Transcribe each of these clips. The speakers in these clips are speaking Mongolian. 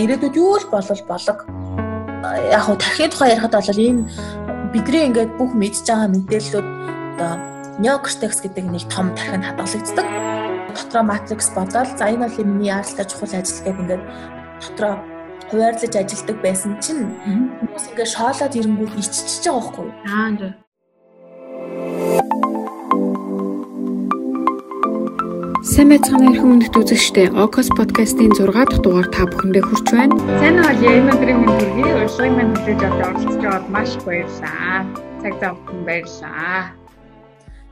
ирээдүйд юу л болол болог яг хуу тархины тухай ярихад бол энэ бидний ингээд бүх мэдж байгаа мэдээллүүд одоо неокортекс гэдэг нэг том тархинд хадгалагддаг. Дотроо матрикс бодоод за энэ бол миний яаралтай чухал ажил гэдэг ингээд дотроо хуваарлаж ажилладаг байсан чинь хүмүүс ингээд шоолоод ирэнгүүт иччихэж байгаа байхгүй юу? Аа Сайн байцгаана эрхэм хүндэт үзэгчдээ Ocos podcast-ийн 6 дахь дугаар та бүхэндээ хүрч байна. Сайн уу яа өнөөдрийн мэнд хүргэе. Урьдчилан мэнд хүлээж авч оролцож байгаад маш баярлалаа. Цаг зав өгсөн баярлалаа.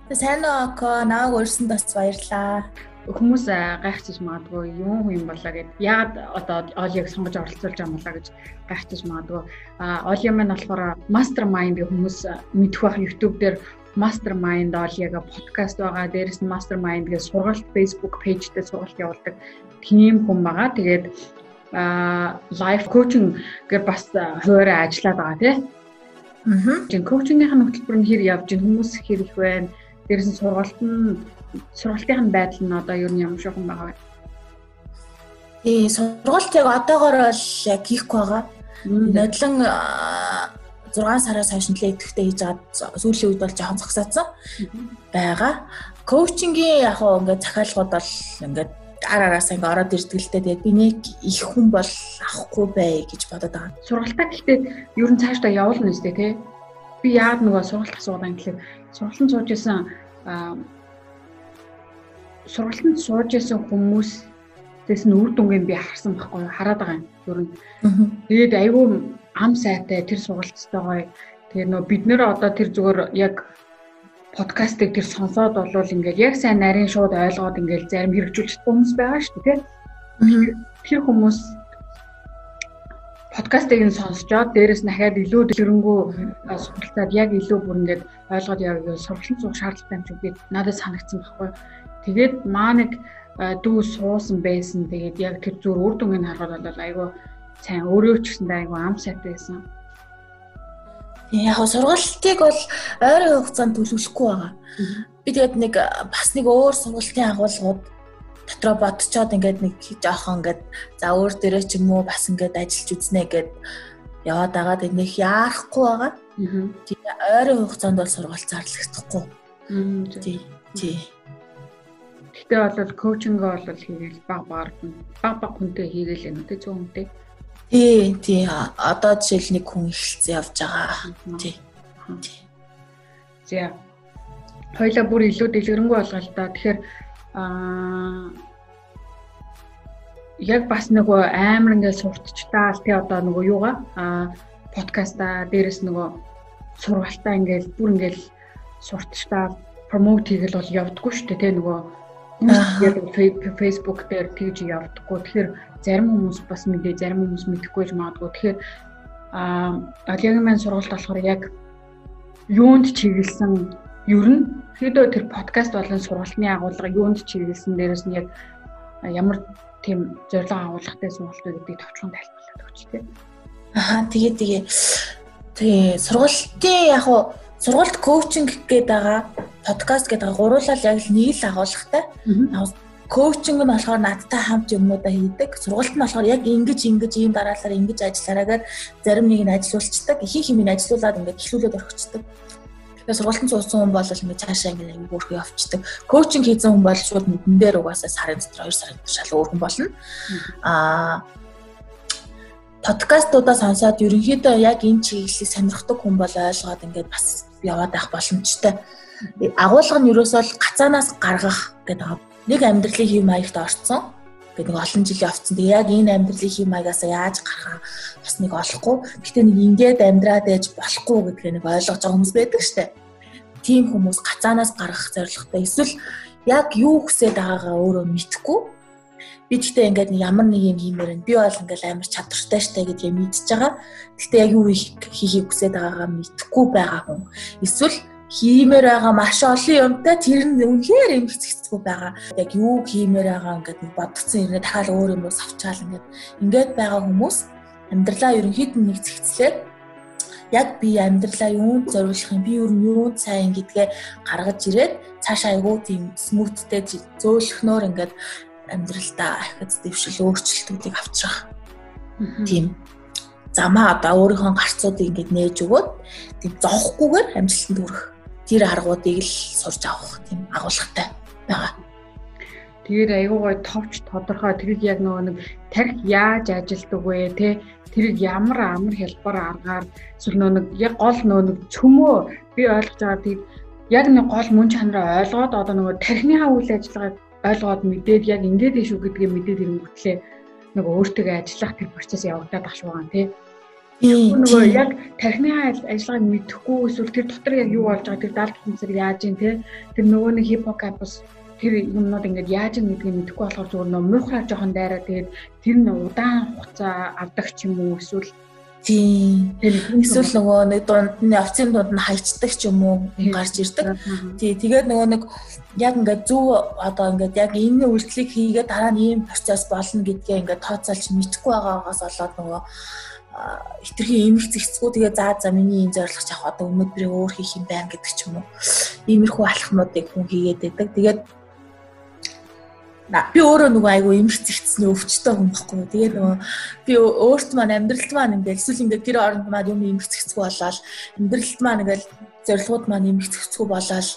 Тэ сайн уу Око нааг урьсан бас баярлалаа. Хүмүүс гайхчихж магадгүй юм болоо гэд яагаад одоо Олиг сонгож оролцуулж байгаа юм болоо гэж гайхчихж магадгүй. А Оли маань болохоор mastermind гэх хүмүүс мэдэх байх YouTube дээр Mastermind Oliaga подкаст байгаа. Дээрэс нь Mastermind гэж сургалт Facebook page дээр сургалт явуулдаг тийм хүн байгаа. Тэгээд а лайф коучинг гэр бас хуваараа ажиллаад байгаа тий. Аа. Жин коучингийнх нь хөтөлбөр нь хэр явж гин хүмүүс хэр их байна. Дээрэс нь сургалт нь сургалтын байдал нь одоо юу юм шиг юм байгаа? Тий, сургалт яг одоогоор бол яг хийхгүй байгаа. Нодлон 6 сараас хойш нэлээд идэвхтэй хийж аваад сүүлийн үед бол жоохон зогсоодсон байгаа. Коучингийн яг хөө ингээд захиалгууд бол ингээд араас ингээд ороод ирдэг л дээ. Тэгээд би нэг их хүн бол авахгүй бай гэж бодоод байгаа. Сургалтаа гэхдээ ер нь цаашдаа явуулна үстэй тий. Би яад нөгөө сургалт асуугаад гэхэлээ сургалтанд сууж исэн сургалтанд сууж исэн хүмүүс Тэс нь үр дүнгийн би харсан байхгүй хараад байгаа юм. Ер нь. Тэгээд айгүй ам сайтай тэр сургалтайгаа тэгээ нөө бид нэр одоо тэр зүгээр яг подкастыг тэр сонсоод болвол ингээд яг сайн нарийн шууд ойлгоод ингээд зарим хэрэгжүүлж хүмүүс байгаа шүү дээ тийм тэр хүмүүс подкастыг нь сонсчоод дээрэс нь дахиад илүү дэлгэрэнгүй сургалтад яг илүү бүр ингээд ойлгоод явъя сургалтын цуг шаардлагатай юм би надад санагдсан байхгүй. Тэгээд маа нэг дүү суусан байсан. Тэгээд яг тэр зүр үр дүнгийн харахад бол айгүй сайн өөрөө ч гэсэндээ айгүй ам сайтай байсан. Яг сургалтыг бол ойрын хугацаанд төлөвлөхгүй байгаа. Би тэгээд нэг бас нэг өөр сургалтын агуулгууд дотроо бодцоод ингээд нэг жоохон ингээд за өөр дээрээ ч юм уу бас ингээд ажиллаж үзнэ гэд яваад байгаа. Тэгээд нэг яарахгүй байгаа. Тийм ойрын хугацаанд бол сургалт зарлагдахгүй. Тий. Тий. Гэтэ бол коучингаа бол хийгээл баг баг баг баг хүнтэй хийгээл юм тий зөв үнтэй. Тий, тий. Одоо жишээл нэг хүн эхэлсэн явж байгаа. Тий. За. Хоёлаа бүр илүү дэлгэрэнгүй болгоо л да. Тэгэхээр аа яг бас нөгөө амар ингээд сурталчтаа л тий одоо нөгөө юугаа аа подкаста дээрээс нөгөө сургалтаа ингээд бүр ингээд сурталчтаа промоут хийгээл бол явдггүй шүү дээ тий нөгөө Facebook дээр тэгж явдггүй. Тэгэхээр зарим хүмүүс бас мэдээ, зарим хүмүүс мэдэхгүй ч магадгүй. Тэгэхээр аа Алиагийн маань сургалт болохоор яг юунд чиглэсэн? Ер нь хэдөө тэр подкаст болон сургалтын агуулга юунд чиглэсэн? Дээрээс нь яг ямар тийм зорилго агуулгатай сургалт вэ гэдгийг товчхон тайлбарлаад өгч тээ. Аа тэгээ тэгээ тэгээ сургалтын яг уу сургалт коучинг гэдэг байгаа подкаст гэдэг гуруулал яг л нэг л агуулгатай коучинг нь болохоор надтай хамт юмнуудаа хийдэг. Сургалт нь болохоор яг ингэж ингэж ийм дараалалаар ингэж ажиллаараагаар зарим нэг нь ажилуулцдаг. Ихэнх юм нь ажилуулад ингээд эхлүүлээд орхицдаг. Тэгэхээр сургалтын цуусан хүн бол ингээд цаашаа ингээд аягүй өөрхөө явцдаг. Коучинг хийсэн хүн бол шууд мэдэн дээр угаасаа сарын дотор 2 сарын дотор шал өөр хүн болно. Аа подкастуудаа сонсоод ерөнхийдөө яг энэ чиглэлийг сонирхдаг хүн бол ойлгоод ингээд бас яваад байх боломжтой. Агуулга нь ерөөсөө гацаанаас гаргах гэдэг нэг амьдралын хэв маягт орцсон гэдэг нэг олон жил явцсан. Тэгээ яг энэ амьдралын хэв маягаас яаж гарахаа бас нэг олохгүй. Гэтэ нэг ингээд амьдраад ээж болохгүй гэдгээ нэг ойлгож байгаа хүмүүс байдаг штэ. Тийм хүмүүс гацаанаас гарах зорилготой. Эсвэл яг юу хүсэж байгаагаа өөрөө мэдэхгүй. Би гэхдээ ингээд ямар нэг юм хиймээр байна. Би бол ингээд амар чадвартай штэ гэдгийг мэдчихэж байгаа. Гэтэ яг юу хийхийг хүсэж байгаагаа мэдэхгүй байгаа хүн. Эсвэл хиймээр байгаа маш олон юмтай тэр нь үнэхээр юм хэцэгцгүй байгаа. Яг юу хиймээр байгаа ингээд бодгцэн ирнэ дахиад өөр юм уу савчаал ингээд ингээд байгаа хүмүүс амьдралаа ерөнхийд нь нэг зэгцлээд яг би амьдралаа юунд зориулах юм би юу юунд сайн гэдгээ гаргаж ирээд цаашаа айгуу тийм смуттэй зөөлхнөөр ингээд амьдралдаа ахиц дэвшил өөрчлөлтүүдийг авчрах тийм замаа одоо өөрийнхөө гарцуудыг ингээд нээж өгөөд тийм зовхгүйгээр амжилтанд хүрэх тэр аргуудыг л сурч авах тийм агуулгатай байгаа. Тэгээд айгүй гой товч тодорхой тэрийг яг нөгөө нэг тарих яаж ажилтдаг вэ те тэрийг ямар амар хэлбэр аргаар эсвэл нөгөө нэг яг гол нөгөө нэг цөмөө би ойлгож байгаа тийм яг нэг гол мөн чанараа ойлгоод одоо нөгөө тархиныхаа үйл ажиллагааг ойлгоод мэдээд яг ингээд ийш үү гэдгийг мэдээд ирэнгүүтлээ нөгөө өөртөө ажиллах тэр процесс явагдаад багш байгаа тий. Нөгөө яг тархины ажиллагааг мэдэхгүй эсвэл тэр дотор яг юу болж байгаа тэр далд хэмсэр яаж ийн тий. Тэр нөгөө нэг хиппокампус тэр юмнууд ингээд яаж ийн гэдгийг мэдэхгүй болохоор зүгээр нөгөө муухай жоохон дайраа тэгээд тэр нь удаан хугацаа авдаг ч юм уу эсвэл Тийм. Эсвэл нөгөө нэг дунд нь овцын дунд нь хайчдаг ч юм уу гарч ирдэг. Тий. Тэгээд нөгөө нэг яг ингээд зөв одоо ингээд яг энэ үйлчлэгийг хийгээд дараа нь ийм процесс болно гэдгээ ингээд тооцоолж мэдэхгүй байгаагаас болоод нөгөө хитрхийн имэх зэгцгүй тэгээ заа за миний энэ зорилго чах одоо өнөөдрийг өөр хийх юм байна гэдэг ч юм уу. Иймэрхүү алхмуудыг хүн хийгээд байдаг. Тэгээд би өөрөө нөгөө айгүй имх зэгцсний өвчтөй хүн баггүй. Тэгээд нөгөө би өөрт маань амьдралт маань ингээд эсвэл ингээд тэр оронд маань юм имх зэгцгүй болоод амьдралт маань ингээд зорилгууд маань имх зэгцгүй болоод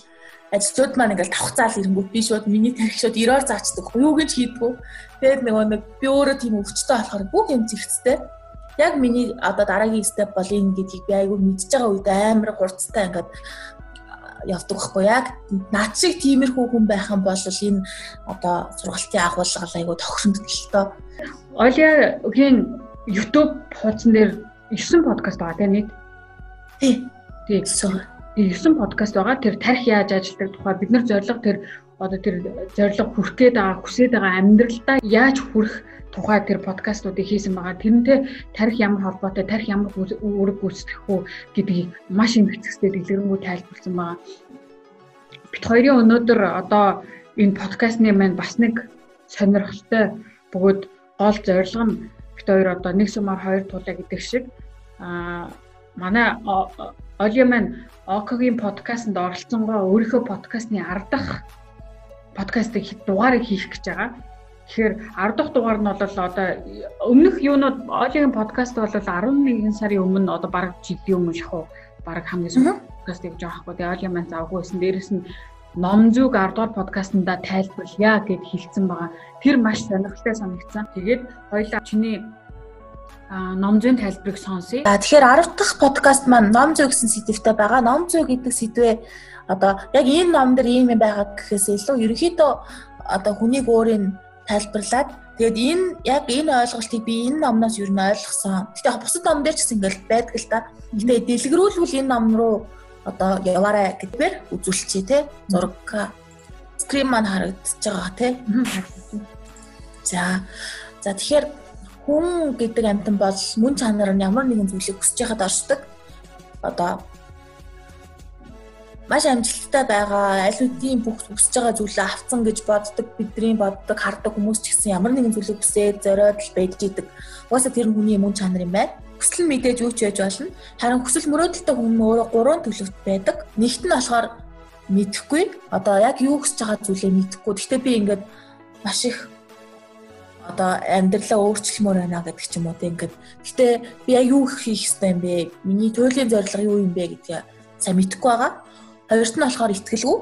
ажлууд маань ингээд давхцаал ирэнгүүт би шууд миний тарих шууд ерөөр заачдаг. Юу гэж хийдгүү. Тэгээд нөгөө нэг би өөрөө тийм өвчтөй болохоор бүх юм зэгцтэй. Яг миний одоо дараагийн степ бол энэ гэдгийг би айгүй мэдж байгаа үед амар хурцтай ингээд явдаг байхгүй яг над шиг тиймэрхүү хүн байх юм бол энэ одоо сургалтын агуулга айгуу тохиромжтой тоо. Оливийн YouTube хуудсан дээр 9 подкаст байгаа тийм нийт. Тий. Тий. 9 подкаст байгаа. Тэр тарих яаж ажилтдаг тухай бид нар зориг тэр одоо тэр зориг хүрх гээд байгаа хүсээд байгаа амьдралдаа яаж хүрэх тухай тэр подкастуудыг хийсэн байгаа. Тэрнтэй тарих ямар холбоотой, тарих ямар үүрэг гүйцэтгэх үү гэдгийг маш их хэцэгтэй дэлгэрэнгүй тайлбарлсан байгаа. Бид хоёрын өнөөдөр одоо энэ подкастны маань бас нэг сонирхолтой бөгөөд гол зорилго нь бид хоёр одоо нэг сумаар хоёр тулаа гэдэг шиг аа манай Оли маань Окогийн подкастт оролцсонгоо өөрийнхөө подкастны ардах подкастыг дугаарыг хийх гэж байгаа. Тэгэхээр 10 дахь дугаар нь бол одоо өмнөх юунууд Олигийн подкаст бол 11 сарын өмнө одоо баг жилийн өмнө шахуу баг хамгийн сүүлд подкаст гэж байгаа хгүй. Тэгээ Оли маань завгүй байсан. Дээрэс нь ном зүг 10 дугаар подкастнда тайлбарлая гэд хэлсэн байгаа. Тэр маш сонирхолтой санагдсан. Тэгээд хоёлаа чиний ном зүйн тайлбарыг сонсъё. За тэгэхээр 10 дахь подкаст маань ном зүй гэсэн сэдвтэй байгаа. Ном зүй гэдэг сэдвээ одоо яг энэ ном дээр ийм юм байгаа гэхээс илүү ерөнхийдөө одоо хүнийг өөрийн тайлбарлаад тэгээд энэ яг энэ ойлголтыг би энэ номноос юу н ойлгосон. Гэтэ бусад ном дээр ч гэсэн ингээл байдаг л та. Гэтэ дэлгэрүүлвэл энэ ном руу одоо яваарай гэдгээр үзүүлчихье те. Зураг скрин маань харагдаж байгаа те. За. За тэгэхээр хүн гэдэг амьтан бол мөн чанар нь ямар нэгэн зүйлийг хүсэж байхад оршдог. Одоо маш амжилттай байгаа аль хэдийн бүх хүсэж байгаа зүйлээ авцсан гэж боддог бидний боддог хардаг хүмүүс ч гэсэн ямар нэгэн зүйлийг хүсээд зориод л байж идэг. Угаасаа тэр хүний мөн чанар юм байна. Хүсэл мэдээж юу ч байж болно. Харин хүсэл мөрөөдөлтэй хүн өөрөө гурван төлөвт байдаг. Нэгт нь болохоор мэдэхгүй. Одоо яг юу хүсэж байгаа зүйлээ мэдэхгүй. Гэхдээ би ингээд маш их одоо амьдралаа өөрчлөмөр байна гэдэг ч юм уу тийм ингээд. Гэхдээ би яг юу хийх ёстой юм бэ? Миний туйлын зорилго юу юм бэ гэдгийг сайн мэдэхгүй байгаа. Хоёрт нь болохоор ихтгэлгүй.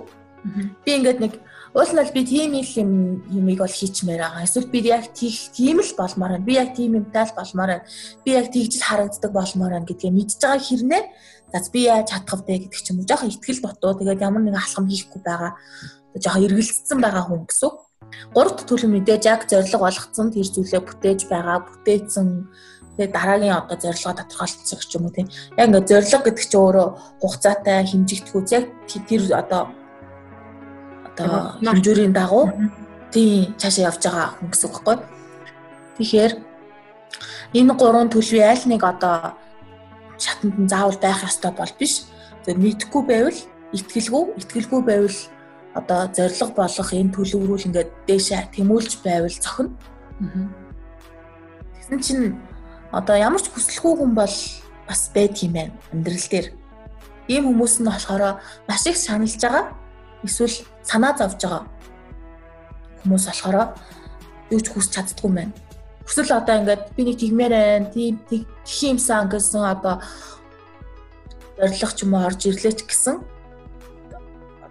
Би ингээд нэг уул нь би тийм юм юмыг бол хийчмээр байгаа. Эсвэл би яг тийм л болмоор байна. Би яг тийм юмтай л болмоор байна. Би яг тэгж л харагддаг болмоор байна гэдгээ мэдж байгаа хэрнээ за би яаж чадах вэ гэдэг ч юм уу. Жохон ихтгэл дутуу. Тэгээд ямар нэгэн алхам хийхгүй байгаа. Жохон эргэлзсэн байгаа хүн гэсэн. Гуравт төлөв мэдээж яг зориг болгоцсон тэр зүйлээ бүтээж байгаа, бүтээсэн Тэгээ дараагийн одоо зорилгоо тодорхойлцох ч юм уу тийм. Яг ингээд зорилго гэдэг чинь өөрөө хугацаатай хэмжигдэхүүц яг тэр одоо одоо хэмжүүрийн дагуу тийм цаашаа явж байгаа хүн гэсэн үг байхгүй. Тэгэхээр энэ гурван төлөвийн аль нэг одоо шатанд нь заавал байх ёстой бол биш. зөв нийтггүй байвал итгэлгүй, итгэлгүй байвал одоо зориг болох энэ төлөв рүү ингээд дээшээ тэмүүлж байвал зохино. Тэгсэн чинь одоо ямар ч хүсэлгүй хүн бол бас байдгийм байна амьдрал дээр. Ийм хүмүүс нь болохоор маш их шаналж байгаа эсвэл санаа зовж байгаа хүмүүс болохоор юу ч хүсч чаддгүй юм байна. Хүсэл одоо ингээд би нэг тэгмээр байна. Тийм тиймсэн гэсэн одоо зориг ч юм уу орж ирлээч гэсэн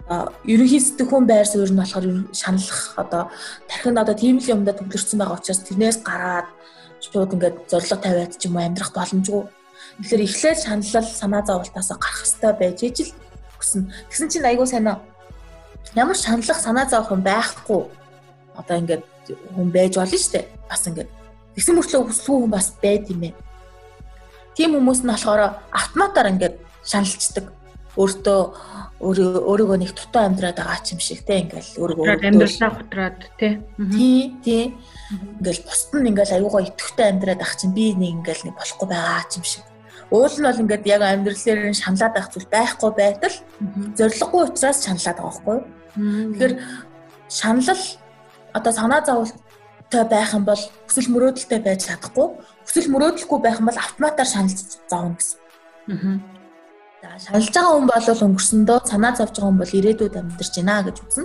одоо ерөнхий сэтгэхүйн байр суурь нь болохоор шаналлах одоо тархинд одоо тийм л юмдаа төвлөрсөн байгаа учраас тэрнээс гараад шууд ингээд зориг тавиад ч юм уу амьдрах боломжгүй. Тэгэхээр эхлээд шаналл санаа зовлтаасаа гарах хэрэгтэй байж ижил гэсэн. Тэгсэн чинь айгүй сайн ямар шаналлах санаа зовх юм байхгүй. Одоо ингээд хүн байж болно шүү дээ. Бас ингээд тэгсэн мөртлөө хүсэлгүй хүн бас байд юм ээ. Тийм хүмүүс нь болохоор автоматар ингээд шаналцдаг. Өөртөө өөрийгөө нэг дутуу амьдраад байгаа ч юм шиг те ингээл өөрийгөө амьдралаа хутраад те. Тий тий. Ингээл бусд нь ингээл аюугаа итгэвтэй амьдраад ах чинь би нэг ингээл нэг болохгүй байгаа ч юм шиг. Уул нь бол ингээд яг амьдралээр нь шаналаад байх зүйл байхгүй байтал зориггүй учраас шаналаад байгаа байхгүй тэгэхээр шаналл одоо санаа зовлттой байх юм бол хүсэл мөрөөдөлтэй байж чадахгүй. Хүсэл мөрөөдөлгүй байх юм бол автоматар шаналж заавна гэсэн. Аа За шаналж байгаа хүн бол өнгөрсөндөө санаа зовж байгаа хүн бол ирээдүйд амьдарч байна гэж үзнэ.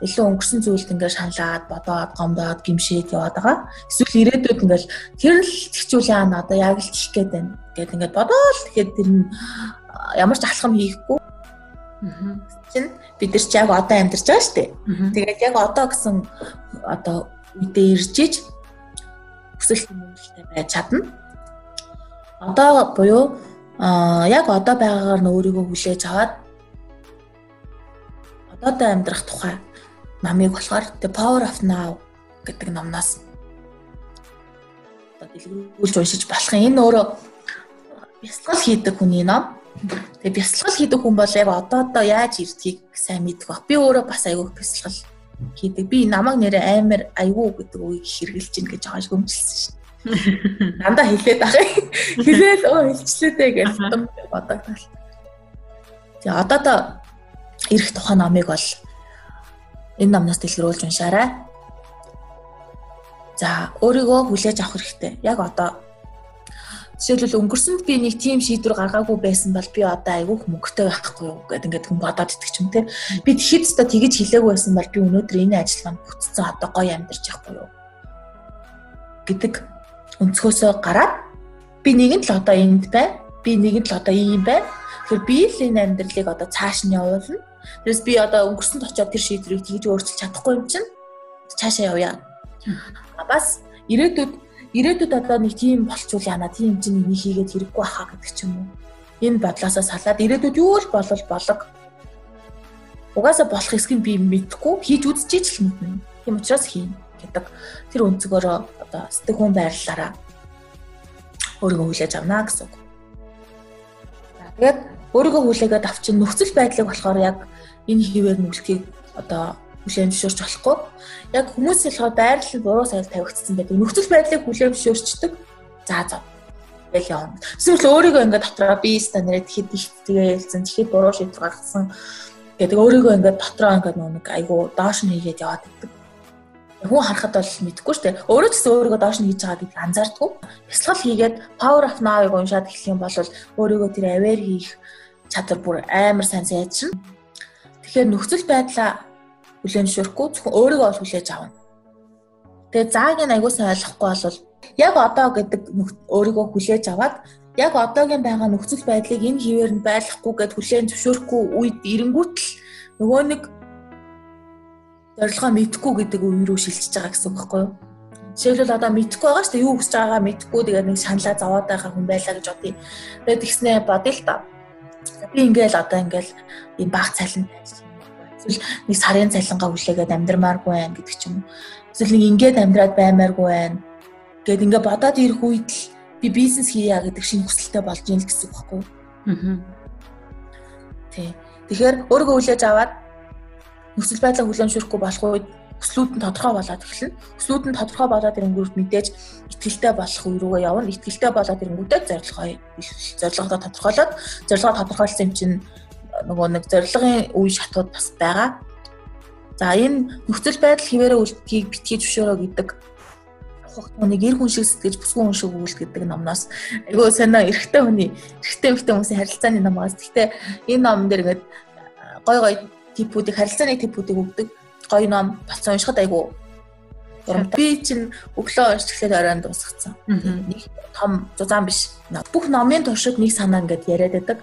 Илүү өнгөрсөн зүйлд ингээд шаналаад, бодоод, гомдоод, гимшээд яваад байгаа. Эсвэл ирээдүйд ингээд тэр л тэгчүүл яана одоо яг л тийх гээд байна. Гэт ингээд бодоол тэгэхээр тэр нь ямар ч алхам хийхгүй. Чин бид нар ч яг одоо амьдарч байгаа шүү дээ. Тэгээд яг одоо гэсэн одоо үедээ ирж иж хүсэл хүмүүсттэй байж чадна. Одоо буюу Аа яг одоо байгаагаар нь өөрийгөө хүлээж аваад одоотой амьдрах тухай намыг болохоор The Power of Now гэдэг номноос одоо дэлгэрүүлж уншиж болох юм. Энэ өөрөө бясалгал хийдэг хүний ном. Тэгээ бясалгал хийдэг хүн бол яг одоодоо яаж ирдгийг сайн мэдэх баг. Би өөрөө бас айгүй бясалгал хийдэг. Би намайг нэрээ амар айгүй гэдэг үгийг хэрэгжилж гин гэж байгаа шгөмжилсэн шин. Дандаа хэлээд байгаа. Хэлээл өө хэлчлээдээ гэж бодогдол. Тэгээ одоо то ирэх тухайн номыг бол энэ номноос дэлгэрүүлж уншаарай. За өөрийгөө хүлээж авах хэрэгтэй. Яг одоо жишээлбэл өнгөрсөнд би нэг тийм шийдвэр гаргаагүй байсан бол би одоо айгүйх мөнгөтэй байхгүй юу гэдэг ингээд хүн бодоод ч юм те. Би тэгэхэд ч тэгэж хэлээгүй байсан бол би өнөөдөр энэ ажиллагаанд бүтцэн одоо гоё амьдарч явахгүй юу гэдэг өнцгөөсөө гараад би нэгэн л одоо энд бай. Би нэгэн л одоо ийм бай. Тэгэхээр би л энэ амьдралыг одоо цааш нь явуулна. Тэрс би одоо өнгөрсөнд очиод тэр шийдвэрийг тэгж өөрчилж чадахгүй юм чинь цаашаа явъя. А бас ирээдүйд ирээдүйд одоо нэг тийм болчул яана тийм чинь нэг хийгээд хэрэггүй хаа гэдэг ч юм уу. Энэ бодлоосоо салаад ирээдүйд юу л болол болог. Угаасаа болох эсхийг би мэдхгүй хийж үзчихэж л мэднэ. Тийм учраас хийн гэдэг тэр өнцгөөрөө одоо сэтгэхүйн байрлалаараа өөрийгөө хүлээж авна гэсэн үг. Тэгээд өөрийгөө хүлээгээд авчин нөхцөл байдлыг болохоор яг энэ хിവэр нүгэлтийг одоо хүлээн зөвшөөрч болохгүй. Яг хүмүүс болохоор байрлал буруу сайд тавигдсан байдаг. Нөхцөл байдлыг хүлээн зөвшөөрчдөг. За за. Тэгэл явна. Эсвэл өөрийгөө ингээд дотроо би стандарт тэгэхэд их тэгээ хэлсэн. Тэгэхэд буруу шийдвэр гаргасан гэдэг өөрийгөө ингээд дотроо ингээд нэг айгу доош нь хийгээд яваад байдаг хүн харахад бол мэдэхгүй шүү дээ. Өөрөө ч гэсэн өөрийгөө доош нь хийж байгаа гэдгийг анзаардгүй. Бясалгал хийгээд Power of Now-ыг уншаад эхлэх юм бол өөрийгөө тэр aware хийх чадвар бүр амар сайн сайжирна. Тэгэхээр нөхцөл байдлаа хүлээн зөвшөөрөхгүй зөвхөн өөрийгөө ол хүлээж авна. Тэгээ зааг нь аягуулсан ойлгохгүй бол яг одоо гэдэг өөрийгөө хүлээж аваад яг одоогийн байгаа нөхцөл байдлыг энэ хിവэр нь байлгахгүй гэд хүлээн зөвшөөрөхгүй үед эренгүүт л нөгөө нэг зорилгоо мэдхгүй гэдэг үе рүү шилжиж байгаа гэсэн үг байхгүй юу? Жишээлбэл одоо мэдхгүй байгаа шүү дээ юу хүсэж байгаагаа мэдхгүй тэгээд нэг шаналаа зовоод байгаа хүн байлаа гэж бодъё. Тэгээд тэгснээ бодъё л та. Би ингээл одоо ингээл ийм баг цалин эсвэл нэг сарын цалингаа хүлээгээд амьдрмааргүй байх гэдэг ч юм уу. Эсвэл нэг ингээд амьдраад баймааргүй байх. Гэт ингээ бодоод ирэх үед л би бизнес хийя гэдэг шинэ хүсэлтэй болж ийн л гэсэн үг байхгүй юу? Аа. Тий. Тэгэхээр өөрийгөө хүлээж аваад нөхцөл байдлаа хүлээмжшүүлэхгүй болох үед өслүүд нь тодорхой болоод эхэлнэ. Өслүүд нь тодорхой болоод ирэнгүүт мэдээж ихтгэлтэй болох үе рүүгээ явна. Ихтгэлтэй болоод ирэнгүүтээ зорилгоо зорилгоо тодорхойлоод зорилгоо тодорхойлсон юм чинь нөгөө нэг зорилгын үе шатууд бас байгаа. За энэ нөхцөл байдал хിവэрэ үлдгийг битгий зөвшөөрөө гэдэг хогтмоныг эр хүн шиг сэтгэж бүсгүй хүн шиг өгүүл гэдэг номноос айгүй сонио эрэгтэй хүний эрэгтэй эмэгтэй хүмүүсийн харилцааны номоос. Гэхдээ энэ номон дээр ингээд гой гой типүүдийг харилцааны типүүдийг өгдөг гоё ном бацсан уншихад айгу Би чинь өглөө уншчихлаа оройн дуусгацсан. Нэг том зузаан биш. Бүх номын туршид нэг санаа ингээд яриад байдаг.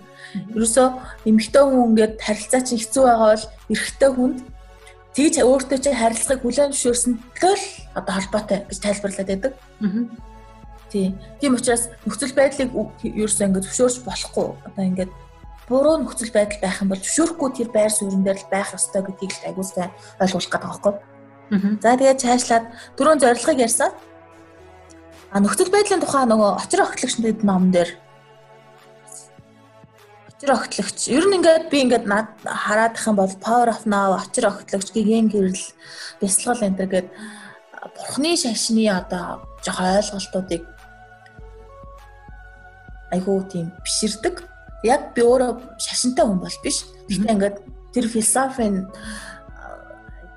Ерөөсөө эмэгтэй хүн ингээд харилцаа чинь хэцүү байгаа бол эрэгтэй хүнд тэгж өөртөө чинь харилцааг хүлээн зөвшөөрсөн л одоо холбоотой гэж тайлбарлаад байдаг. Тийм. Тийм учраас нөхцөл байдлыг ерөөсөө ингээд зөвшөөрч болохгүй. Одоо ингээд буруу нөхцөл байдал байх юм бол зөвшөөрөхгүй тэр байр суурин дээр л байх ёстой гэдгийг л агуулсан ойлгуулах гэдэг байхгүй. За тэгээд цаашлаад дөрөв зорилгыг ярьсан. А нөхцөл байдлын тухай нөгөө очир огтлогчдын ном дээр очир огтлогч ер нь ингээд би ингээд над хараадах юм бол Power of Now очир огтлогч гиген гэрэл бясалгал энэ төр гээд бурхны шашны одоо жоо ойлголтуудыг айгуу тийм биширдэг яг би өөрөө шашинтай хүн бол биш. Гэхдээ ингээд тэр философийн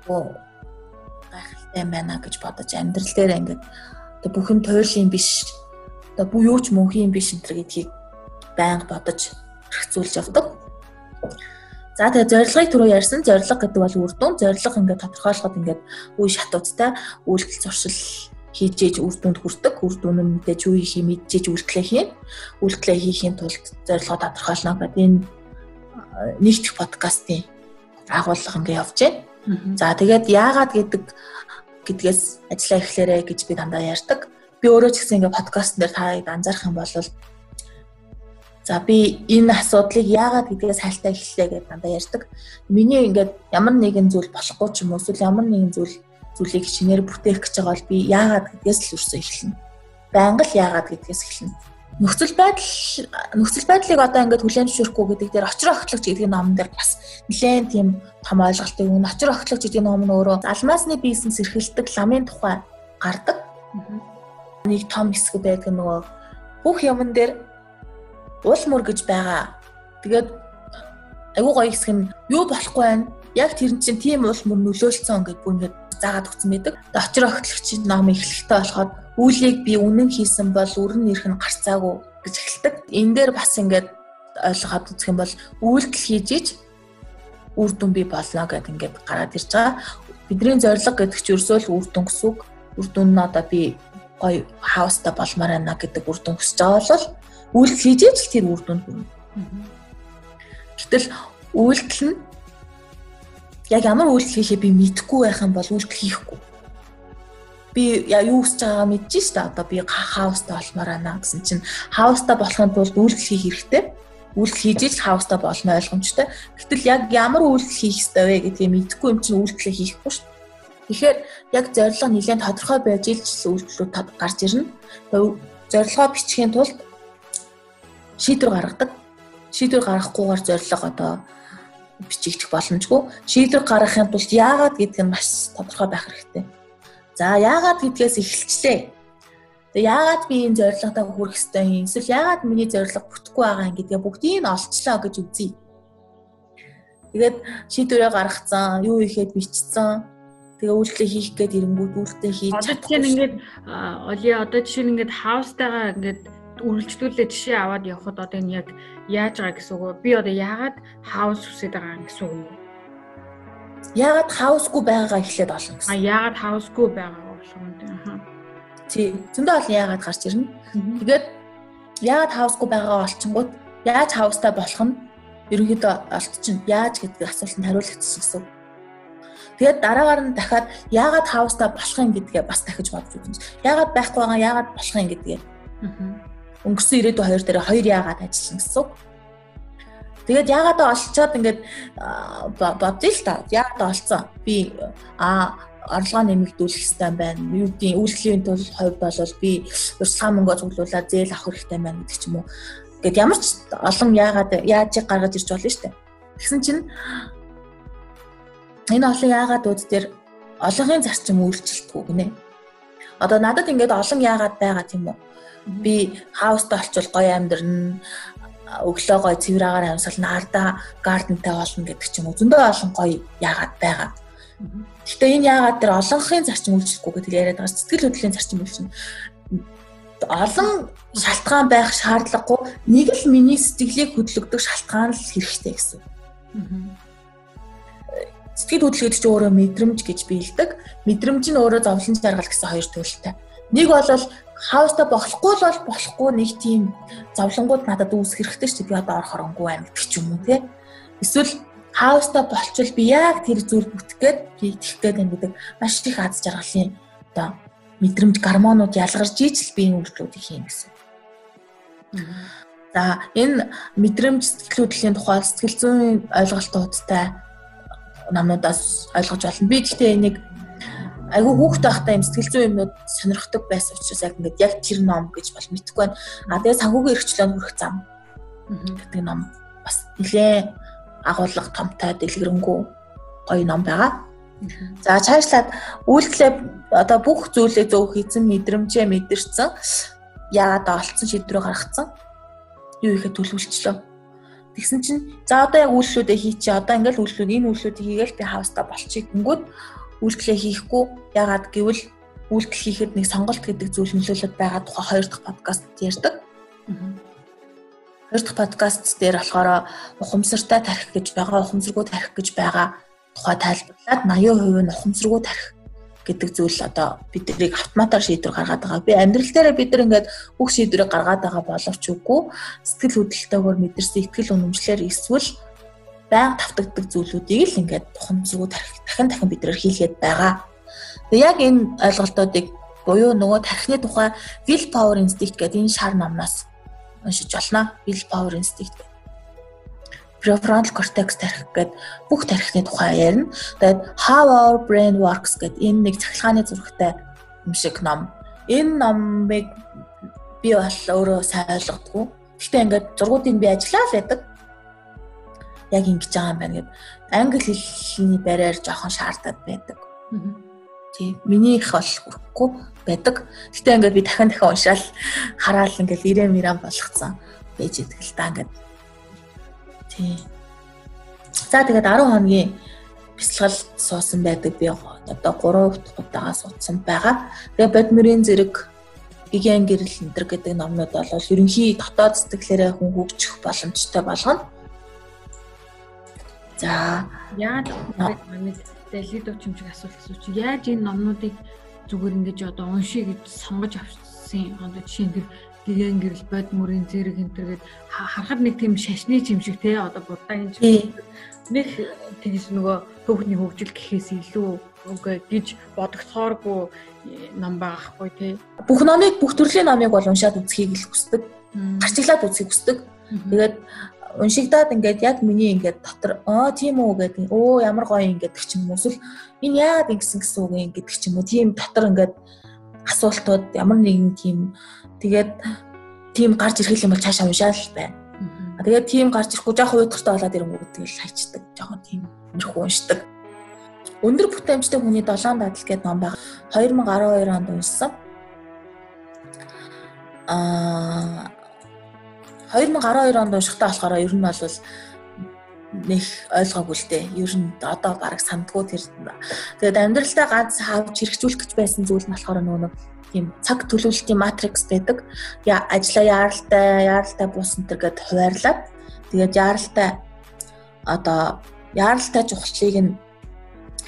айгуу гайхалтай байна гэж бодож амьдрал дээр ингээд одоо бүхэн туйлын биш одоо бүү юу ч мөнхийн биш энэ төр гэдгийг байнга бодож хэрэгцүүлж явдаг. За тэгээ зорилгыг түрүү ярьсан. Зорилго гэдэг бол үр дүн. Зорилго ингээд тодорхойлоход ингээд үе шатуудтай үйлдэл зуршил хийж ээж үр дүнд хүрдэг. Үр дүн нь мэдээж юу хийх юм мэдээж үйлдэлээ хийн. Үйлдэлээ хийхийн тулд зорилгоо тодорхойлно гэдэг энэ нэгдэх подкастын агуулга ингээ явж байна. За тэгээд яагаад гэдэг гэдгээс ажиллаа эхлээрэ гэж би дандаа ярьдаг. Би өөрөө ч гэсэн ингээ подкастн дээр та анзаарах юм бол За би энэ асуудлыг яагаад гэдгээс хайлтаа эхэллээ гэж дандаа ярьдаг. Миний ингээд ямар нэгэн зүйл болохгүй ч юм уу эсвэл ямар нэгэн зүйл зүйлийг шинээр бүтээх гэж байгаа бол би яагаад гэдгээс л үрсө эхэлнэ. Байнга л яагаад гэдгээс эхэлнэ. Нөхцөл байдал нөхцөл байдлыг одоо ингээд хүлээн зөвшөөрөхгүй гэдэг дээр очир огтлогч гэдэг ном дээр бас нэлээд тийм том ойлголт өгнө. Очир огтлогч гэдэг ном нь өөрөө алмаасны бизнес эрхэлдэг ламын тухай гардаг. Нэг том хэсэг байдаг нөгөө бүх юмн дээр уул мөр гэж байгаа. Тэгээд айгуу гоё хэсэг нь юу болохгүй байна. Яг тэр чинь тийм уул мөр нөлөөлцсөн гэдэг бүр ингээд заагаад өгсөн байдаг. Очир огтлогч ном эхлэхтэй болоход үүлийг би үнэн хийсэн бол өрн нэрх нь гарцаагүй гэж эхэлдэг. Энэ дээр бас ингээд ойлгоод үзэх юм бол үйлдэл хийж иж үр дүн би болно гэдээ ингээд гараад ирж байгаа. Бидний зорилго гэдэг чинь ерөөсөө л үр дүн гэсэн үг. Үр дүн нь одоо би гоё хаустай болмоор байна гэдэг үр дүн хүсэж байгаа бол үйлдэл хийж иж тэр үр дүнд хүрнэ. Гэтэл үйлдэл нь яг ямар үйлдэл хийхээ би мэдэхгүй байх юм бол үйлдэл хийхгүй. Би яа юу хийж байгаагаа мэдэж штэ одоо би хаустай болмоор байна гэсэн чинь хаустай болохын тулд үйлдэл хийх хэрэгтэй. Үйлдэл хийж иж хаустай болно ойлгомжтой. Гэтэл яг ямар үйлдэл хийх ёстой вэ гэдгийг мэдэхгүй юм чинь үйлдэлээ хийхгүй штэ. Тэгэхээр яг зорилго нэлээд тодорхой байж илж үйлдэлүүд гарч ирнэ. Зорилгоо бичихийн тулд шийдвэр гаргадаг. Шийдвэр гаргахгүйгээр зорилго одоо бичигдэх боломжгүй. Шийдвэр гаргахын тулд яагаад гэдг нь маш тодорхой байх хэрэгтэй. За яагаад гэдгээс эхэлчлээ. Тэгээ яагаад би энэ зорилготой хүрэх ёстой юм? Эсвэл яагаад миний зорилго бүтэхгүй байгаа юм гэдгээ бүгдийг нь олцлоо гэж үзье. Тэгээд шийдвэрээ гаргацсан, юу ихэд бичсэн. Тэгээ үйлдэл хийх гээд ирэнгүүт үйлдэл хийж. Одоо ингээд оли одоо жишээ нь ингээд хаустайгаа ингээд үргэлжлүүлээ жишээ аваад явхад одоо энэ яг яаж байгаа гэсэн үг. Би одоо яагаад хаус үсээд байгаа гэсэн үг юм. Яагаад хаусгүй байгаагаа эхлээд олно гэсэн. А яагаад хаусгүй байгаагаа болгоно тийм. Тий. Зөндөө олон яагаад гарч ирнэ. Тэгээд яагаад хаусгүй байгаагаа олчингууд яаж хаустай болох нь ерөнхийдөө олдчихно. Яаж гэдэг асуултанд хариулагдчихсан гэсэн. Тэгээд дараагаар нь дахиад яагаад хаустай болох юм гэдгээ бас дахиж бодож үзэн. Яагаад байхгүй байгаа, яагаад болох юм гэдгээ. Аа өнгөрсөн ирээдүйн хоёр дээр хоёр яагаад ажиллана гэсэн үг. Тэгээд яагаад олцоод ингээд бодъё л та. Яагаад олцсон? Би а орлогоо нэмэгдүүлэх хэрэгтэй байна. Юу гэдгийг үйлчлэлийн тул хувьд бол би урьдчилан мөнгө цуглуулаад зээл авах хэрэгтэй байна гэдэг ч юм уу. Гэт ямар ч олон яагаад яаж гаргаж ирж болно шүү дээ. Тэгсэн чинь энэ олон яагаадууд дээр олонхын зарчим өөрчлөлтгүй гинэ. Одоо надад ингээд олон яагаад байгаа тийм үү? Би хаустай олчвол гоё амьдрна өглөө гой цэвраагаар амьсгална ардаа гардентай болно гэдэг ч юм уу зөндөө олон гоё яагаад байгаа. Гэхдээ энэ яагаад тэр олонхын зарчим үйлчлэхгүй гэдэг яриад байгаа сэтгэл хөдлөлийн зарчим үйлчлэн олон шалтгаан байх шаардлагагүй нэг л миний сэтгэлийг хөдлөгдөг шалтгаан л хэрэгтэй гэсэн. Сэтгэл хөдлөл гэдэг чинь өөрөө мэдрэмж гэж биелдэг. Мэдрэмж нь өөрөө зовлон жаргал гэсэн хоёр төрөлтэй. Нэг бол хаустай болохгүй л бол болохгүй нэг тийм зовлонгууд надад үүсэх хэрэгтэй шүү дээ. Би одоо орохоор онгүй байна гэдэг ч юм уу тий. Эсвэл хаустай болчвол би яг тэр зүйл бүтэх гээд би тэгэх гээд байна гэдэг маш их аз жаргалын одоо мэдрэмж гормонууд ялгарч ижил биеийн үйлдэлүүдийг хийн гэсэн. За энэ мэдрэмж сэтгэл хөдлөлийн тухай сэтгэл зүйн ойлголтуудтай намнуудаас ойлгож болно. Би гэхдээ энийг айгүй хүүхд байхдаа юм сэтгэл зүйн юмнууд сонирхдаг байсан учраас яг ингээд яг тэр ном гэж бол мэдэхгүй байна. А тэгээ санхүүгийн эрхчлөөнд хүрэх зам. Гэдэг ном. Бас нэлээ агуулга томтой дэлгэрэнгүй гоё ном байгаа. За цаашлаад үйлдэлээ одоо бүх зүйлээ зөв хийсэн мэдрэмжээ мэдэрсэн яагаад олцсон шийдвэрээ гаргацсан? Юу ихэд төлөвлөлчлөө. Тэгсэн чинь за одоо яг үйлчлүүдээ хийчи одоо ингээл үйлчлүүд энэ үйлчлүүдийг хийгээл би хавстаа болчих. Гингүүд үйлдэлээ хийхгүй яагаад гэвэл үйлдэл хийхэд нэг сонголт гэдэг зүйл нөлөөлөд байгаа тухай хоёр дахь подкаст ярьдаг. Хоёр дахь подкаст дээр болохоор ухамсартай тарих гэж байгаа, ухамсаргүй тарих гэж байгаа тухай тайлбарлаад 80% нь ухамсаргүй тарих гэдэг зүйл одоо биднийг автоматар шийдвэр гаргаад байгаа. Би амьдрал дээр бид нар ингээд бүх шийдвэрийг гаргаад байгаа боловч үгүй сэтгэл хөдлөлтөөр мэдэрсэн ихтгэл үнэмшлэр эсвэл байнга тавтагддаг зүйлүүдийг л ингээд тухамцгүй дахин дахин бидрээр хийлгээд байгаа. Тэгээ яг энэ ойлголтуудыг буюу нөгөө тархины тухай will power instinct гэдэг энэ шар номноос уншиж болно. Will power instinct prefrontal cortex тарих гэдэг бүх тархины тухай ярина. Тэгээд how our brain works гэдэг энэ нэг цахилгааны зурагтай юм шиг ном. Энэ номыг би бол өөрөө сайн ойлгодгүй. Гэхдээ ингээд зургуудыг би ажиллаа л байдаг яг ингэж байгаа юм байна гэд англи хэлний бариар жоохон шаардаад байдаг. Тийм. Миний их бол хүрхгүй байдаг. Гэтэ ингээд би дахин дахин уншаал хараал ингээд ирэм ирам болгоцсон байж идэг л да ингээд. Тийм. За тэгээд 10 хоногийн бяцлал суусан байдаг би одоо 3 удаагаа суудсан байгаа. Тэгээ бодмөрийн зэрэг гиген гэрэл энэ гэдэг номнууд бол ерөнхий дотоод сэтгэлээрээ хүн хөгжих боломжтой болгоно. За яаж манай дэлхийд очимчиг асуулт асууч. Яаж энэ номнуудыг зүгээр ингэж одоо уншия гэж сонгож авсан одоо жишээ нь гэгэн гэрэл бод мөрийн зэрэг энэ төргээд харахад нэг тийм шашны чимшиг те одоо будаагийн чимшиг нэг тэгж нөгөө түүхний хөгжил гэхээс илүү үгүй гэж бодогцооргүй ном байгаахгүй те. Бүх номыг бүх төрлийн номыг бол уншаад үзхийг л хүсдэг. Гарчиглаад үзхийг хүсдэг. Тэгээд уншигдаад ингээд яг миний ингээд дотор аа тийм үү гэдэг өө ямар гоё ингээд гэх юм уу эсвэл энэ яагаад ингэсэн гэсэн үг юм гэдэг ч юм уу тийм дотор ингээд асуултууд ямар нэгэн тийм тэгээд тийм гарч ирэх юм бол цаашаа уншаал байна. Тэгээд тийм гарч ирэхгүй жоохон уйдгартай болоод ирэнгүү тэгэл хайчдаг. Жоохон тийм өнөрхөө уншдаг. Өндөр бүтээмжтэй хүний 7 дадал гэдэг ном байгаа. 2012 онд уншсан. Аа 2012 онд уншихтаа болохоор ер нь бол нэг ойлгоогүй л дээ. Ер нь одоо бараг сандгүй тэр. Тэгээд амьдралдаа ганц хавж хэрэгжүүлэх гэж байсан зүйл нь болохоор нөгөө тийм цаг төлөвлөлтийн матрикс байдаг. Яа ажлаа яаралтай, яаралтай бус энэ гэд хуваарлаад тэгээд яаралтай одоо яаралтай чухлыг нь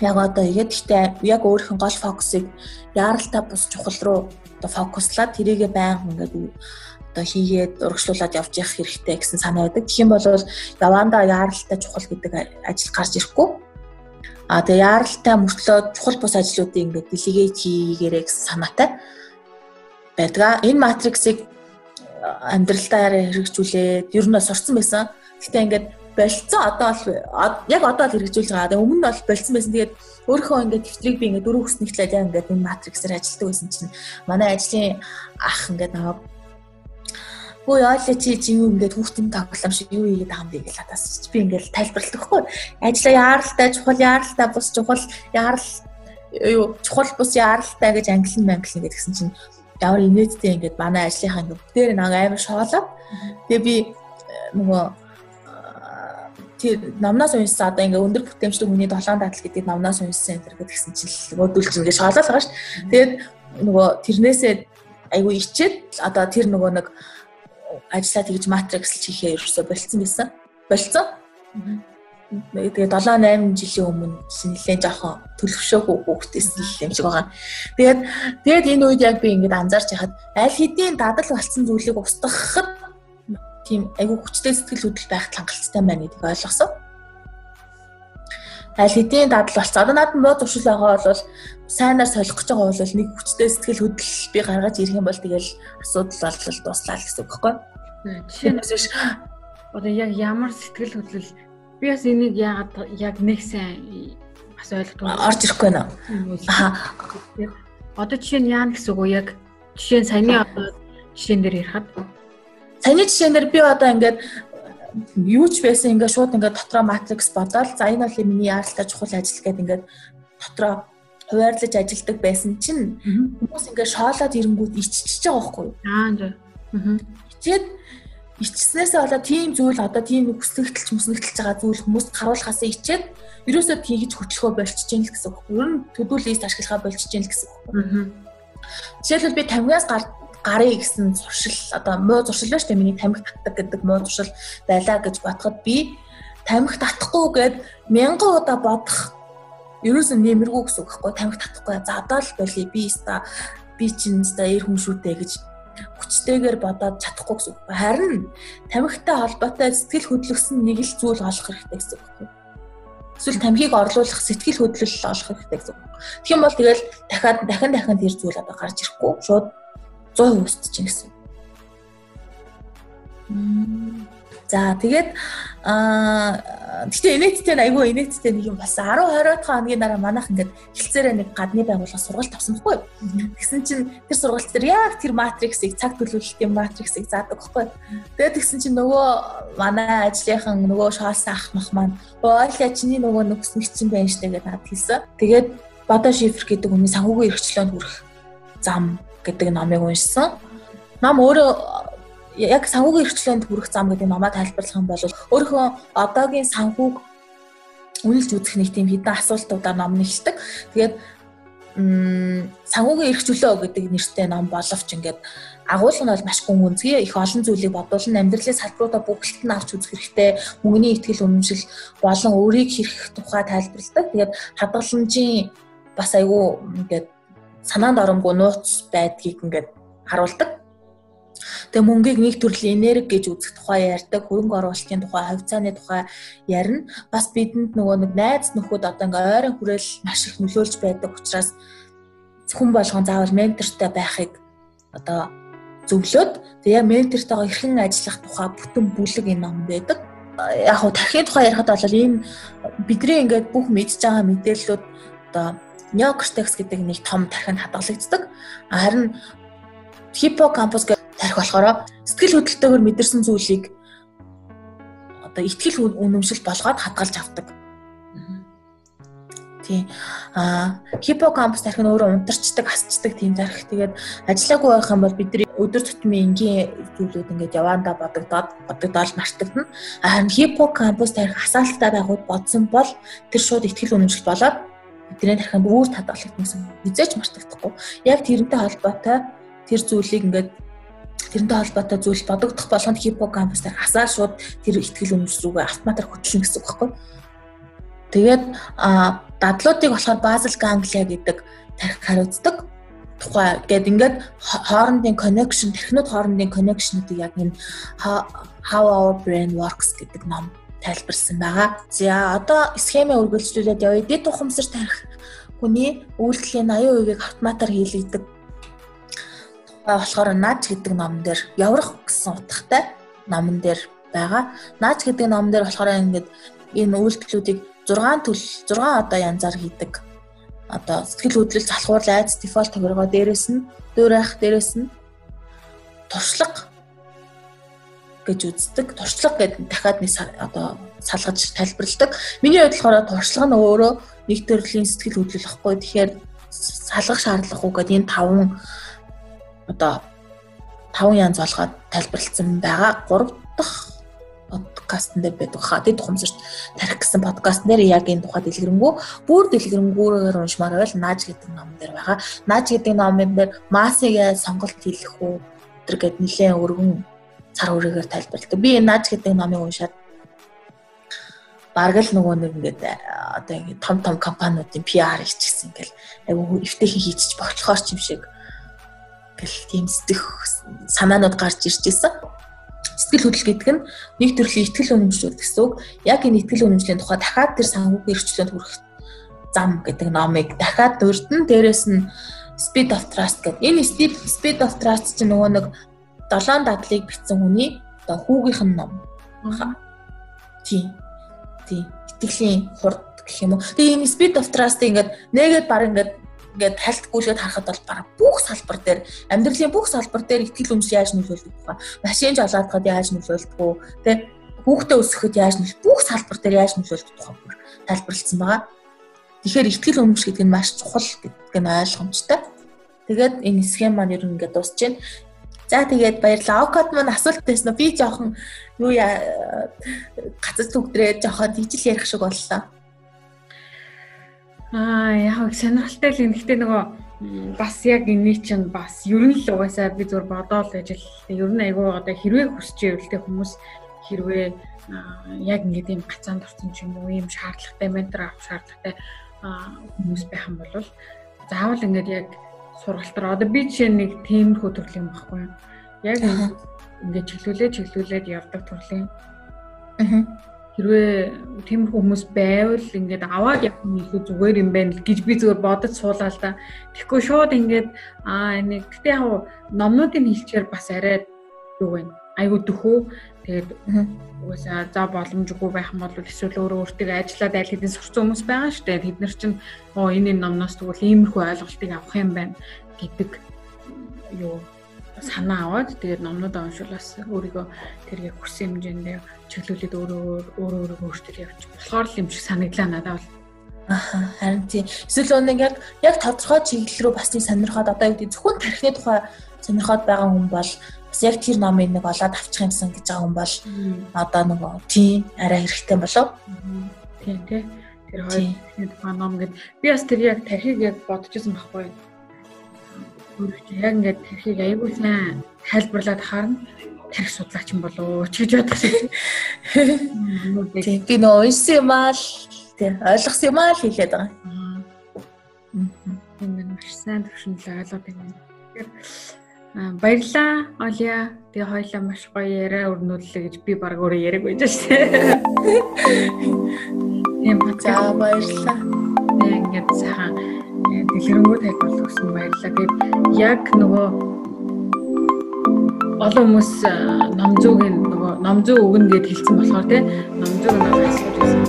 яг одоо игээд гэхдээ яг өөрийнх нь гол фокусыг яаралтай бус чухал руу одоо фокуслаад тэрийгэ байнга ингээд одоо хийгээд урагшлуулад явж явах хэрэгтэй гэсэн санаа байдаг. Тэгэх юм бол явандаа яаралтай чухал гэдэг ажил гарч ирэхгүй. А тэгээ яаралтай мөртлөө чухал бус ажлуудыг ингээд делегейт хийгээрэй гэсэн санаатай байдаг. Энэ матриксыг амьдралдаа хэрэгжүүлээд ер нь сурцсан байсан. Гэхдээ ингээд болцсон одоо бол яг одоо л хэрэгжүүлж байгаа. Тэгээ өмнө нь бол болцсон байсан. Тэгээд өөрөө ингээд тэмдрийг би ингээд дөрөв хүснэгтлээ яг ингээд энэ матриксээр ажилладаг байсан чинь манай ажлын ах ингээд наваа Хөөе ойлоо чи чи юу ингээд хүүхдийн тоглоом шиг юу хийгээд байгаа юм бэ гэж надаас би ингээд тайлбарлалт өгөхгүй. Ажлаа яаралтай, чухал яаралтай, бус чухал яарал юу чухал бус яаралтай гэж англи манглин гэдгсэн чинь ямар инээдтэй ингээд манай ажлынхаа ингээд дээр нэг амар шоолоо. Тэгээ би э, нөгөө тэр намнаас уншсан одоо ингээ өндөр бүтээмжтэй хүний долоон дадал гэдэг намнаас уншсан энэ гэдгсэн чинь модуль чинь ингээ шоолол байгаа шүү. Тэгээд нөгөө тэрнээсээ айгүй ичээд одоо тэр нөгөө нэг ажлаа тэгж матрикс хийхээ ерөөсө болцсон байсан. Болцсон. тэгээ 7 8 жилийн өмнө нэлээд жоохон төлөвшөөгүй хүүхдээс л юм шиг байгаа. Тэгээд тэгээд энэ үед яг би ингээд анзаарч яхад аль хэдийн дадал болсон зүйлийг устгахад тийм айгүй хүчтэй сэтгэл хөдлөл байх хангалттай байна гэдгийг ойлгосон. Аль хэдийн дадал болсон. Одоо надад муу зуршил байгаа бол сайнаар солих гэж байгаа бол нэг хүчтэй сэтгэл хөдлөл би гаргаж ирэх юм бол тэгэл асуудал бол дуслаа л гэсэн үг байхгүй юу? Жишээлбэл биш одоо яг ямар сэтгэл хөдлөл би бас энийг яагаад яг нэг сайн бас ойлгохгүй орж ирэхгүй нэ. Аа. Одоо жишээ нь яа гэсэн үг вэ? Яг жишээ нь саяны одоо жишээн дээр ярихад саяны жишээн дээр би одоо ингээд юу ч байсан ингээд шууд ингээд дотроо матрикс бодоод за энэ бол миний яаралтай чухал ажил гэдэг ингээд дотроо хуваарлаж ажилдаг байсан чинь хүмүүс ингээд шоолоод ирэнгүүт иччихэж байгаа байхгүй юу? Аа. Аа. Ичээд ичснээсээ болоод тийм зүйл одоо тийм хүслэгтэлч мөснэгтэлж байгаа зүйл хүмүүс харуулахаас ичээд ерөөсөө хийгэж хөтлөхөө болчихж гин л гэсэн үг. Ер нь төдөө лист ашиглахаа болчихж гин л гэсэн үг. Жишээлбэл би 50-аас гар гарыг гэсэн зуршил одоо муу зуршил шүү дээ. Миний тамхи татдаг гэдэг муу зуршил байлаа гэж бодоход би тамхи татахгүй гэд мянган удаа бодох ерөөсөө нэмэргүй гэсэн үг байхгүй тамхи татахгүй. За одоо л болий би ста би чинь ста эр хүн шүүтэй гэж хүчтэйгээр бодоод чадахгүй гэсэн үг. Харин тамхитай холбоотой сэтгэл хөдлөсөн нэг л зүйл олох хэрэгтэй гэсэн үг. Эсвэл тамхиг орлуулах сэтгэл хөдлөл олох хэрэгтэй гэсэн үг. Тэгэх юм бол тэгэл дахиад дахин дахин тэр зүйл одоо гарч ирэхгүй шууд 100% өсөж чинь гэсэн. За тэгээд аа гэтээ инээдтэй айгүй инээдтэй нэг юм бас 10 20 хоногийн дараа манайх ингээд хилцээрээ нэг гадны байгууллага сургалт авсан байхгүй юу. Тэгсэн чинь тэр сургалт дээр яг тэр матриксыг цаг төлөвлөлтийн матриксыг заадаг байхгүй юу. Тэгээд тэгсэн чинь нөгөө манай ажлынхан нөгөө шоолсон ах мах маань ойлаа чиний нөгөө нөхснэг чинь байна штэ гэдэг надад хэлсэн. Тэгээд бодо шифр гэдэг хүний санхүүгийн эрхчлөөнд хүрэх зам гэдэг номыг уншсан. Ном өөрөө яг санхүүгийн эрхчлээнд хүрэх зам гэдэг номоо тайлбарлах юм бол өөрийнхөө одоогийн санхүүг үнэлж үзэх нэг тийм хэдэн асуултуудаар ном нэхэлдэг. Тэгээд санхүүгийн эрх чөлөө гэдэг нэртэй ном боловч ингээд агуулга нь бол маш гүн үнцгий их олон зүйлийг бодуулан амьдралын салбаруудаа бүгдэлд нь авч үзэх хэрэгтэй мөнгөний ихтгэл үнэмшил болон өөрийг хэрхэх тухай тайлбарладаг. Тэгээд хадгаламжийн бас айгүй ингээд санаанд оромгүй нууц байдгийг ингээд харуулдаг. Тэгээ мөнгийг нэг төрлийн энерги гэж үзэх тухай ярьдаг, хөрөнгө оруулалтын тухай, хавцааны тухай ярина. Бас бидэнд нөгөө нэг найз нөхөд одоо ингээ ойрын хүрээл маш их нөлөөлж байдаг учраас хүн болгон заавал ментортой байхыг одоо зөвлөөд тэгээ ментортойгоо эрхэн ажиллах тухай бүтэн бүлэг энэ ном байдаг. Яг хуу тархины тухай ярихад бол энэ бидний ингээд бүх мэдж байгаа мэдээллүүд одоо неокортекс гэдэг нэг том тархинд хадгалагддаг. Харин хиппокампус гэдэг тарих болохоор сэтгэл хөдлөлтөөр мэдэрсэн зүйлийг одоо ихтгэл үнэмшил болгоод хадгалж авдаг. Тийм. Аа хиппокампус тарих нь өөрөө унтарчдаг, хасчдаг тийм тарих. Тэгээд ажиллаагүй байх юм бол бидний өдөр тутмын энгийн зүйлүүд ингээд яваандаа бодогдоод бодогдоод мартагдана. Харин хиппокампус тарих асаалттай байгууд бодсон бол тэр шууд ихтгэл үнэмшил болоод бидний тархинд үүр хадгалагдсан гэсэн. Хизээч мартагдахгүй. Яг тэрнтэй холбоотой тэр зүйлийг ингээд тэрнтэй холбоотой зүйл бодогдох болгонд хиппокампус дээр хасаа шууд тэр ихтгэл үнэмш рүүгээ автоматар хөтлөн гэсэн үг байхгүй. Тэгээд дадлуудыг болохоор базал ганглия гэдэг тархи хариуцдаг тухай гээд ингээд хоорондын connection тархинууд хоорондын connection-уудыг яг энэ how our brain works гэдэг ном тайлбарсан байгаа. За одоо схемээ үргэлжлүүлээд явъя. Дэд тухамсар тарих хүний үйлдэлийн 80%-ийг автоматар хийлэгдэг болохоор наач гэдэг ном дээр яврах гэсэн утгатай номон дээр байгаа. Наач гэдэг ном дээр болохоор ингээд энэ үйлдэлүүдийг 6 төл 6 одоо янзаар хийдэг. Одоо сэтгэл хөдлөл залхуур айц дефолт тохиргоо дээрэс нь дуурайх дээрэс нь туршлага гэж үздэг. Туршлага гэдэг дахиад нэг одоо салгаж тайлбарладаг. Миний хувьд болохоор туршлага нь өөрөө нэг төрлийн сэтгэл хөдлөлөхгүй. Тэгэхээр салгах шаардлагагүй гэдэг энэ таван одоо таван янз болгоод тайлбарлагдсан байгаа. Гурав дахь подкастн дээр байдаг хаа. Тэд тухамсарт тарих гэсэн подкастн дээр яг энэ тухай дэлгэрэнгүй бүр дэлгэрэнгээр уншмаар байл нааж гэдэг ном дээр байгаа. Нааж гэдэг номын дээр масыг яаж сонголт хийх үү гэдэг нэлээд өргөн цар хүрээгээр тайлбарладаг. Би энэ нааж гэдэг номыг уншаад бараг л нөгөө нэг ингээд одоо ингээд том том компаниудын PR хийчихсэн ингээл айгу эвтэйхэн хийчих боглохоор ч юм шиг гэл тийм сэтгэх санаанууд гарч ирж исэн. Сэтгэл хөдлөл гэдэг нь нэг төрлийн ихтгэл үнэмшлүүд гэсэн үг. Яг энэ ихтгэл үнэмшлийн тухай дахиад тэр санхүүгийн эрхчлөөнд хүрэх зам гэдэг номыг дахиад дурдан дээрэс нь Speed of Trust гэдэг. Энэ Speed of Trust чинь нөгөө нэг долоон дадлыг бичсэн хүний одоо хүүгийнх нь ном. Тийм. Тийм. Итгэлийн хурд гэх юм уу. Тэгээ энэ Speed of Trust ингээд нэгэд баг ингээд ингээд талтгүүлгээд харахад бол баг бүх салбар дээр амьдралын бүх салбар дээр итгэл үнэмш яаж нөлөөлдөг вэ? Машин жолоодоход яаж нөлөөлдөг вэ? Тэ хүүхдээ өсгөхөд яаж нөлөөлдөг? Бүх салбар дээр яаж нөлөөлдөг тухай тайлбарлагдсан байгаа. Тэгэхээр ихтгэл өмч гэдэг нь маш чухал гэдэг нь ойлгомжтой. Тэгээд энэ схем маань ер нь ингээд дуусж байна. За тэгээд баярлалаа. Окод маань асуулт байсан би жоохон юу гацц төгдрээ жоохон тийжл ярих шиг боллоо. Аа яг сонирхолтой л юм. Гэтэ нөгөө бас яг энэ чинь бас ер нь л угаасаа би зур бодоол ажил ер нь айгүй одоо хэрвээ хүсч ивэл тэ хүмүүс хэрвээ яг ингээд юм гацаанд орсон ч юм уу ийм шаардлагатай ментор авах шаардлагатай хүмүүс байх юм бол заавал ингээд яг сургалтаар одоо би жишээ нэг тиймэрхүү төрлийн багхгүй юу. Яг ингээд чиглүүлээ чиглүүлээд явдаг төрлийн. Хэрвээ тиймэрхүү хүмүүс байвал ингээд аваад явах нь илүү зүгээр юм байна гэж би зүгээр бодож суулаа л да. Тэгэхгүй шууд ингээд аа нэг гэтээ яг номнуудын хэлчээр бас арай юу вэ? Айгу дөхөө тэгээд угаасаа за боломжгүй байх юм бол эсвэл өөрөө өөртөө ажиллаад аль хэдийн сурцсан хүмүүс байгаа шүү дээ. Тэд нар чинь оо энэ номноос тэгвэл иймэрхүү ойлголтыг авах юм байна гэдэг юу санаа аваад тэгээд номнуудаа уншуулаас өөрийгөө тэр яг хүрсэн хэмжээндээ чиглүүлээд өөрөө өөрөө өөрөө өөртөө явж болохоор л юм шиг санагдлаа надад бол Аха харин тийм. Эсвэл нэг яг яг тодорхой чиглэл рүү бас тийм сонирхоод одоо юу гэдэг зөвхөн тархины тухай сонирхоод байгаа хүн бол бас яг тэр номыг нэг олоод авчих юмсан гэж байгаа хүн бол одоо нөгөө тийм арай хэрэгтэй болов. Тийм тий. Тэр хоёр тухайн ном гэд би бас тэр яг тархийг яг бодчихсон байхгүй. Яг ингээд тархийг аягүй сайн тайлбарлаад харна тарих судлаач юм болоо ч гэж бодсон. Тийм би нөө уншсан юм аа л тийм ойлгосон юм аа л хэлээд байгаа. Тийм маш сайн төвшинлээ ойлгоод байна. Тэгэхээр Баярлаа Олия. Тэгээ хоёлаа маш гоё яриа өрнүүллээ гэж би баг өөрөө яриаг байж шээ. Тийм за баярлаа. Тэгээ ингээд сайхан э, дэлгэрэнгүй тайлбарлах гэсэн баярлаа. Тэгээд яг нөгөө олон хүмүүс э, номзуугийн нөгөө номзуу өгнө гэд хэлсэн болохоор тийм номзууг нөгөө асууж байсан.